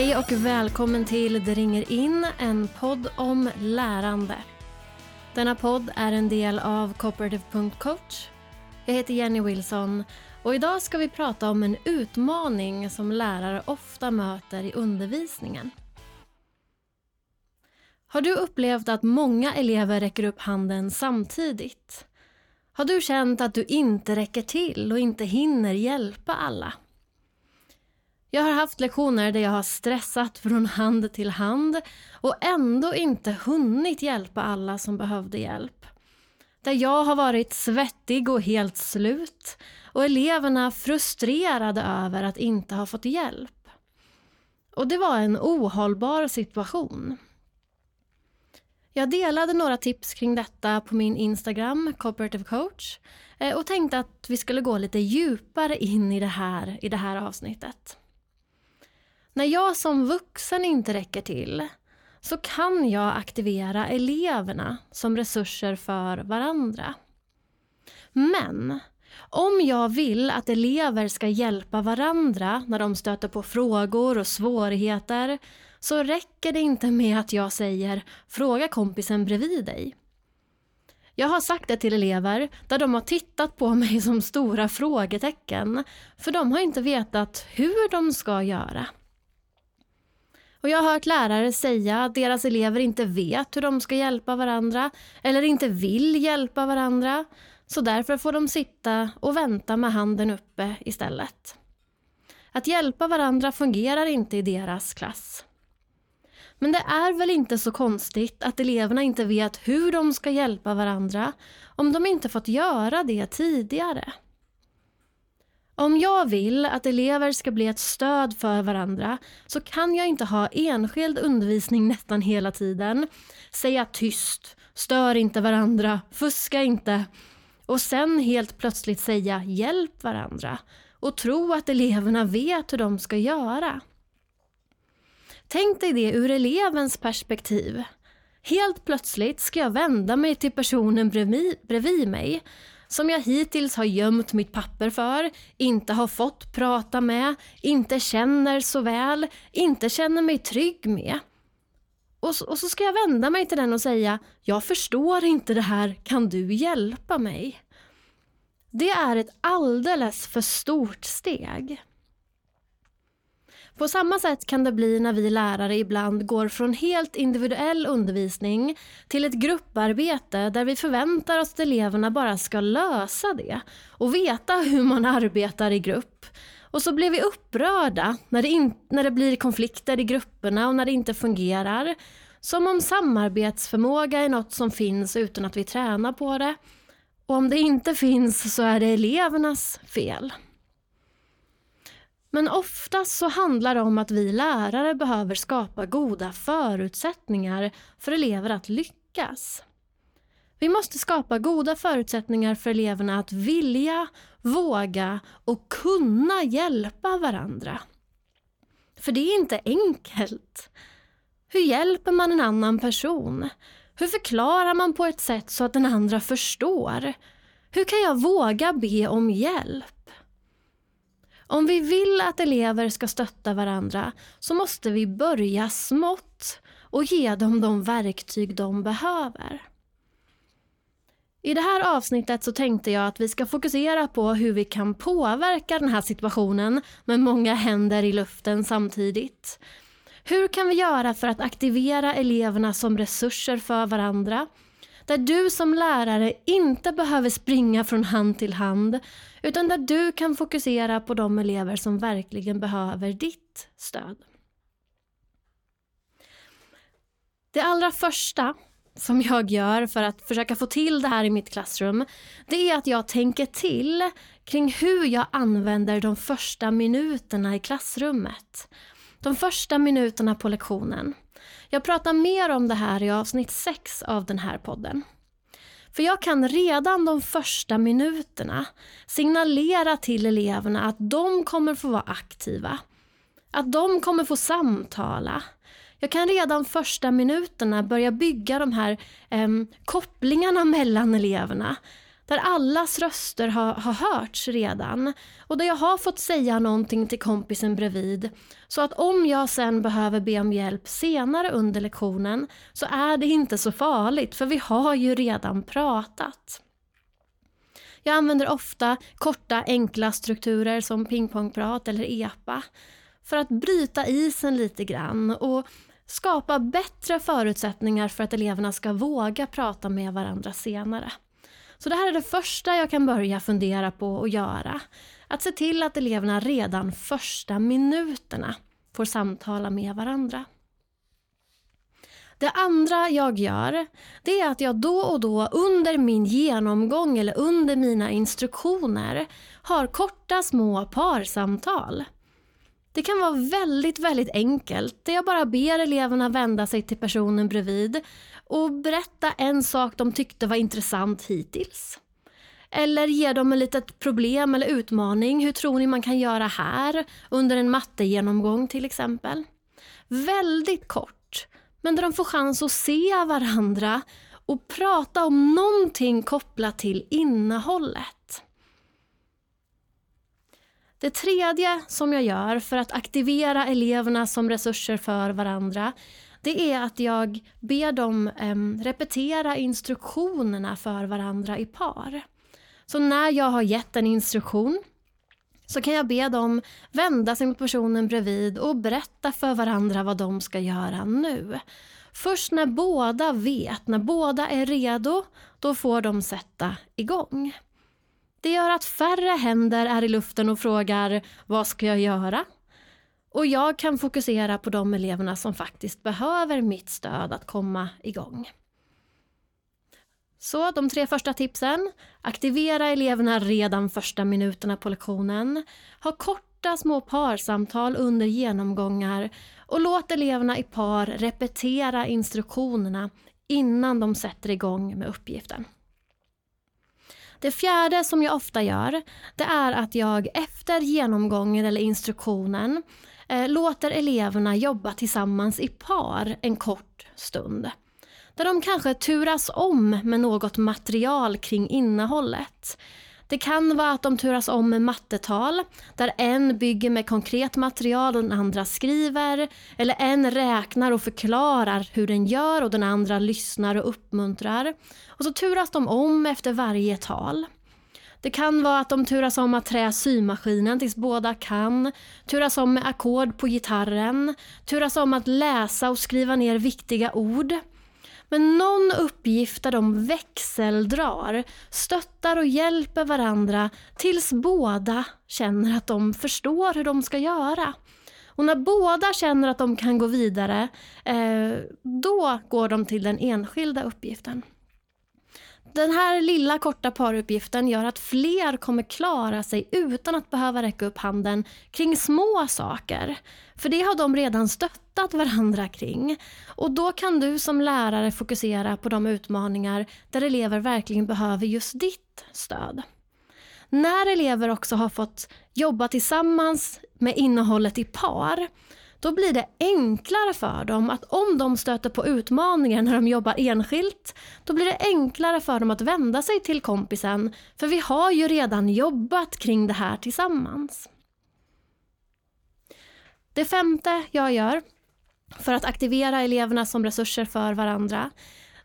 Hej och välkommen till Det ringer in, en podd om lärande. Denna podd är en del av Cooperative.coach. Jag heter Jenny Wilson och idag ska vi prata om en utmaning som lärare ofta möter i undervisningen. Har du upplevt att många elever räcker upp handen samtidigt? Har du känt att du inte räcker till och inte hinner hjälpa alla? Jag har haft lektioner där jag har stressat från hand till hand och ändå inte hunnit hjälpa alla som behövde hjälp. Där jag har varit svettig och helt slut och eleverna frustrerade över att inte ha fått hjälp. Och det var en ohållbar situation. Jag delade några tips kring detta på min Instagram, Cooperative Coach eh, och tänkte att vi skulle gå lite djupare in i det här, i det här avsnittet. När jag som vuxen inte räcker till så kan jag aktivera eleverna som resurser för varandra. Men om jag vill att elever ska hjälpa varandra när de stöter på frågor och svårigheter så räcker det inte med att jag säger “fråga kompisen bredvid dig”. Jag har sagt det till elever där de har tittat på mig som stora frågetecken för de har inte vetat hur de ska göra. Och jag har hört lärare säga att deras elever inte vet hur de ska hjälpa varandra eller inte vill hjälpa varandra. Så därför får de sitta och vänta med handen uppe istället. Att hjälpa varandra fungerar inte i deras klass. Men det är väl inte så konstigt att eleverna inte vet hur de ska hjälpa varandra om de inte fått göra det tidigare. Om jag vill att elever ska bli ett stöd för varandra så kan jag inte ha enskild undervisning nästan hela tiden, säga tyst, stör inte varandra, fuska inte och sen helt plötsligt säga hjälp varandra och tro att eleverna vet hur de ska göra. Tänk dig det ur elevens perspektiv. Helt plötsligt ska jag vända mig till personen bredvid, bredvid mig som jag hittills har gömt mitt papper för, inte har fått prata med, inte känner så väl, inte känner mig trygg med. Och så, och så ska jag vända mig till den och säga, jag förstår inte det här, kan du hjälpa mig? Det är ett alldeles för stort steg. På samma sätt kan det bli när vi lärare ibland går från helt individuell undervisning till ett grupparbete där vi förväntar oss att eleverna bara ska lösa det och veta hur man arbetar i grupp. Och så blir vi upprörda när det, in, när det blir konflikter i grupperna och när det inte fungerar. Som om samarbetsförmåga är något som finns utan att vi tränar på det. Och om det inte finns så är det elevernas fel. Men oftast så handlar det om att vi lärare behöver skapa goda förutsättningar för elever att lyckas. Vi måste skapa goda förutsättningar för eleverna att vilja, våga och kunna hjälpa varandra. För det är inte enkelt. Hur hjälper man en annan person? Hur förklarar man på ett sätt så att den andra förstår? Hur kan jag våga be om hjälp? Om vi vill att elever ska stötta varandra så måste vi börja smått och ge dem de verktyg de behöver. I det här avsnittet så tänkte jag att vi ska fokusera på hur vi kan påverka den här situationen med många händer i luften samtidigt. Hur kan vi göra för att aktivera eleverna som resurser för varandra? Där du som lärare inte behöver springa från hand till hand utan där du kan fokusera på de elever som verkligen behöver ditt stöd. Det allra första som jag gör för att försöka få till det här i mitt klassrum, det är att jag tänker till kring hur jag använder de första minuterna i klassrummet. De första minuterna på lektionen. Jag pratar mer om det här i avsnitt 6 av den här podden. För jag kan redan de första minuterna signalera till eleverna att de kommer få vara aktiva. Att de kommer få samtala. Jag kan redan första minuterna börja bygga de här eh, kopplingarna mellan eleverna där allas röster har, har hörts redan och där jag har fått säga någonting till kompisen bredvid. Så att om jag sen behöver be om hjälp senare under lektionen så är det inte så farligt för vi har ju redan pratat. Jag använder ofta korta enkla strukturer som pingpongprat eller EPA för att bryta isen lite grann och skapa bättre förutsättningar för att eleverna ska våga prata med varandra senare. Så det här är det första jag kan börja fundera på att göra. Att se till att eleverna redan första minuterna får samtala med varandra. Det andra jag gör, det är att jag då och då under min genomgång eller under mina instruktioner har korta små parsamtal. Det kan vara väldigt, väldigt enkelt där jag bara ber eleverna vända sig till personen bredvid och berätta en sak de tyckte var intressant hittills. Eller ge dem ett litet problem eller utmaning. Hur tror ni man kan göra här? Under en mattegenomgång till exempel. Väldigt kort, men där de får chans att se varandra och prata om någonting kopplat till innehållet. Det tredje som jag gör för att aktivera eleverna som resurser för varandra det är att jag ber dem eh, repetera instruktionerna för varandra i par. Så när jag har gett en instruktion så kan jag be dem vända sig mot personen bredvid och berätta för varandra vad de ska göra nu. Först när båda vet, när båda är redo, då får de sätta igång. Det gör att färre händer är i luften och frågar vad ska jag göra? Och jag kan fokusera på de eleverna som faktiskt behöver mitt stöd att komma igång. Så de tre första tipsen. Aktivera eleverna redan första minuterna på lektionen. Ha korta små parsamtal under genomgångar och låt eleverna i par repetera instruktionerna innan de sätter igång med uppgiften. Det fjärde som jag ofta gör, det är att jag efter genomgången eller instruktionen eh, låter eleverna jobba tillsammans i par en kort stund. Där de kanske turas om med något material kring innehållet. Det kan vara att de turas om med mattetal, där en bygger med konkret material och den andra skriver. Eller en räknar och förklarar hur den gör och den andra lyssnar och uppmuntrar. Och så turas de om efter varje tal. Det kan vara att de turas om att trä symaskinen tills båda kan, turas om med ackord på gitarren, turas om att läsa och skriva ner viktiga ord. Men någon uppgift där de växeldrar, stöttar och hjälper varandra tills båda känner att de förstår hur de ska göra. Och när båda känner att de kan gå vidare, eh, då går de till den enskilda uppgiften. Den här lilla korta paruppgiften gör att fler kommer klara sig utan att behöva räcka upp handen kring små saker. För det har de redan stöttat varandra kring. Och då kan du som lärare fokusera på de utmaningar där elever verkligen behöver just ditt stöd. När elever också har fått jobba tillsammans med innehållet i par då blir det enklare för dem att om de stöter på utmaningar när de jobbar enskilt, då blir det enklare för dem att vända sig till kompisen, för vi har ju redan jobbat kring det här tillsammans. Det femte jag gör för att aktivera eleverna som resurser för varandra,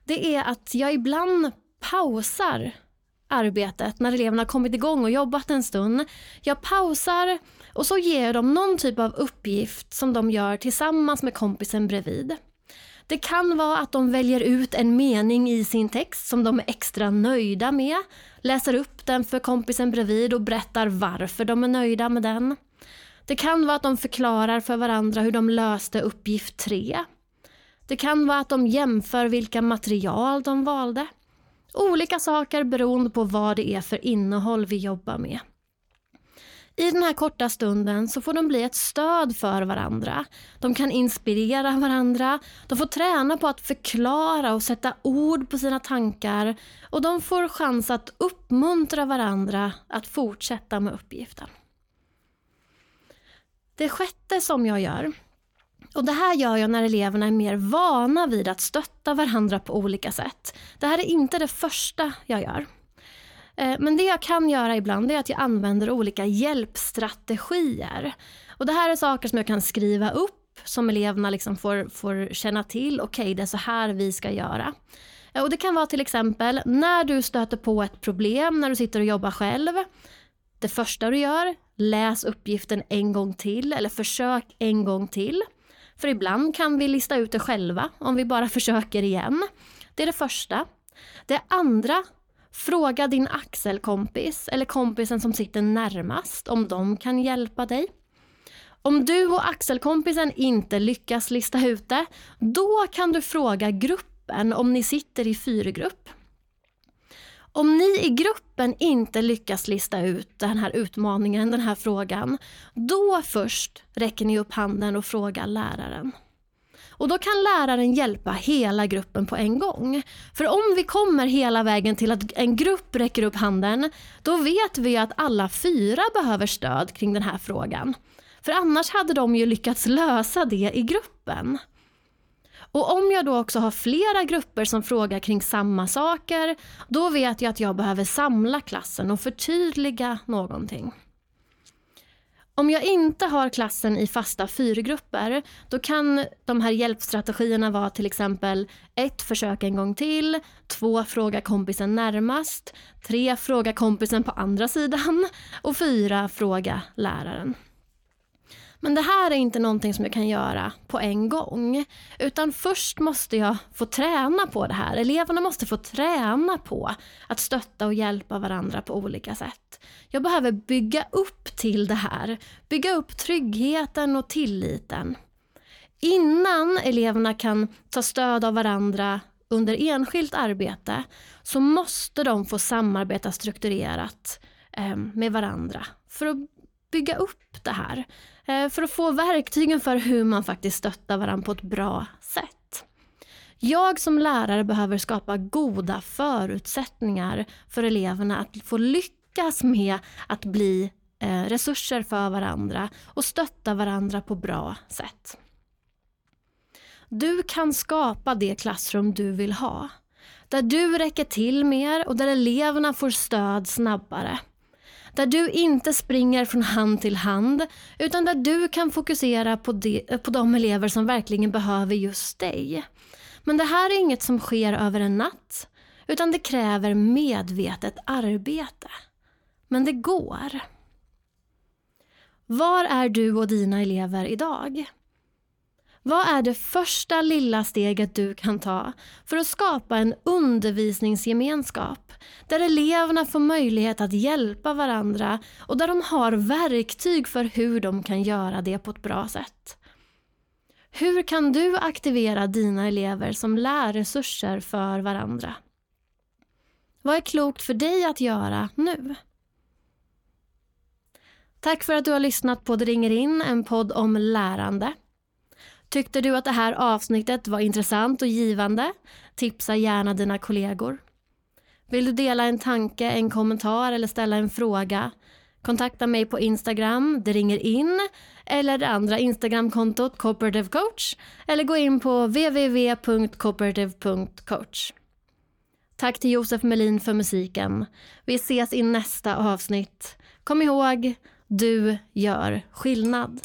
det är att jag ibland pausar arbetet när eleverna har kommit igång och jobbat en stund. Jag pausar och så ger jag dem någon typ av uppgift som de gör tillsammans med kompisen bredvid. Det kan vara att de väljer ut en mening i sin text som de är extra nöjda med, läser upp den för kompisen bredvid och berättar varför de är nöjda med den. Det kan vara att de förklarar för varandra hur de löste uppgift 3. Det kan vara att de jämför vilka material de valde. Olika saker beroende på vad det är för innehåll vi jobbar med. I den här korta stunden så får de bli ett stöd för varandra. De kan inspirera varandra, de får träna på att förklara och sätta ord på sina tankar och de får chans att uppmuntra varandra att fortsätta med uppgiften. Det sjätte som jag gör, och det här gör jag när eleverna är mer vana vid att stötta varandra på olika sätt. Det här är inte det första jag gör. Eh, men det jag kan göra ibland är att jag använder olika hjälpstrategier. Och det här är saker som jag kan skriva upp som eleverna liksom får, får känna till. Okej, okay, det är så här vi ska göra. Eh, och Det kan vara till exempel när du stöter på ett problem när du sitter och jobbar själv. Det första du gör, läs uppgiften en gång till eller försök en gång till. För ibland kan vi lista ut det själva om vi bara försöker igen. Det är det första. Det andra, fråga din axelkompis eller kompisen som sitter närmast om de kan hjälpa dig. Om du och axelkompisen inte lyckas lista ut det, då kan du fråga gruppen om ni sitter i fyrgrupp. Om ni i gruppen inte lyckas lista ut den här utmaningen, den här frågan, då först räcker ni upp handen och frågar läraren. Och då kan läraren hjälpa hela gruppen på en gång. För om vi kommer hela vägen till att en grupp räcker upp handen, då vet vi att alla fyra behöver stöd kring den här frågan. För annars hade de ju lyckats lösa det i gruppen. Och om jag då också har flera grupper som frågar kring samma saker, då vet jag att jag behöver samla klassen och förtydliga någonting. Om jag inte har klassen i fasta fyrgrupper, då kan de här hjälpstrategierna vara till exempel ett Försök en gång till, två Fråga kompisen närmast, tre Fråga kompisen på andra sidan och fyra Fråga läraren. Men det här är inte någonting som jag kan göra på en gång. Utan först måste jag få träna på det här. Eleverna måste få träna på att stötta och hjälpa varandra på olika sätt. Jag behöver bygga upp till det här. Bygga upp tryggheten och tilliten. Innan eleverna kan ta stöd av varandra under enskilt arbete så måste de få samarbeta strukturerat eh, med varandra för att bygga upp det här. Eh, för att få verktygen för hur man faktiskt stöttar varandra på ett bra sätt. Jag som lärare behöver skapa goda förutsättningar för eleverna att få lyckas med att bli eh, resurser för varandra och stötta varandra på bra sätt. Du kan skapa det klassrum du vill ha. Där du räcker till mer och där eleverna får stöd snabbare. Där du inte springer från hand till hand utan där du kan fokusera på de, på de elever som verkligen behöver just dig. Men det här är inget som sker över en natt utan det kräver medvetet arbete. Men det går. Var är du och dina elever idag? Vad är det första lilla steget du kan ta för att skapa en undervisningsgemenskap där eleverna får möjlighet att hjälpa varandra och där de har verktyg för hur de kan göra det på ett bra sätt? Hur kan du aktivera dina elever som lärresurser för varandra? Vad är klokt för dig att göra nu? Tack för att du har lyssnat på Det ringer in, en podd om lärande. Tyckte du att det här avsnittet var intressant och givande? Tipsa gärna dina kollegor. Vill du dela en tanke, en kommentar eller ställa en fråga? Kontakta mig på Instagram, det ringer in, eller det andra Instagramkontot Cooperative Coach, eller gå in på www.cooperative.coach. Tack till Josef Melin för musiken. Vi ses i nästa avsnitt. Kom ihåg, du gör skillnad.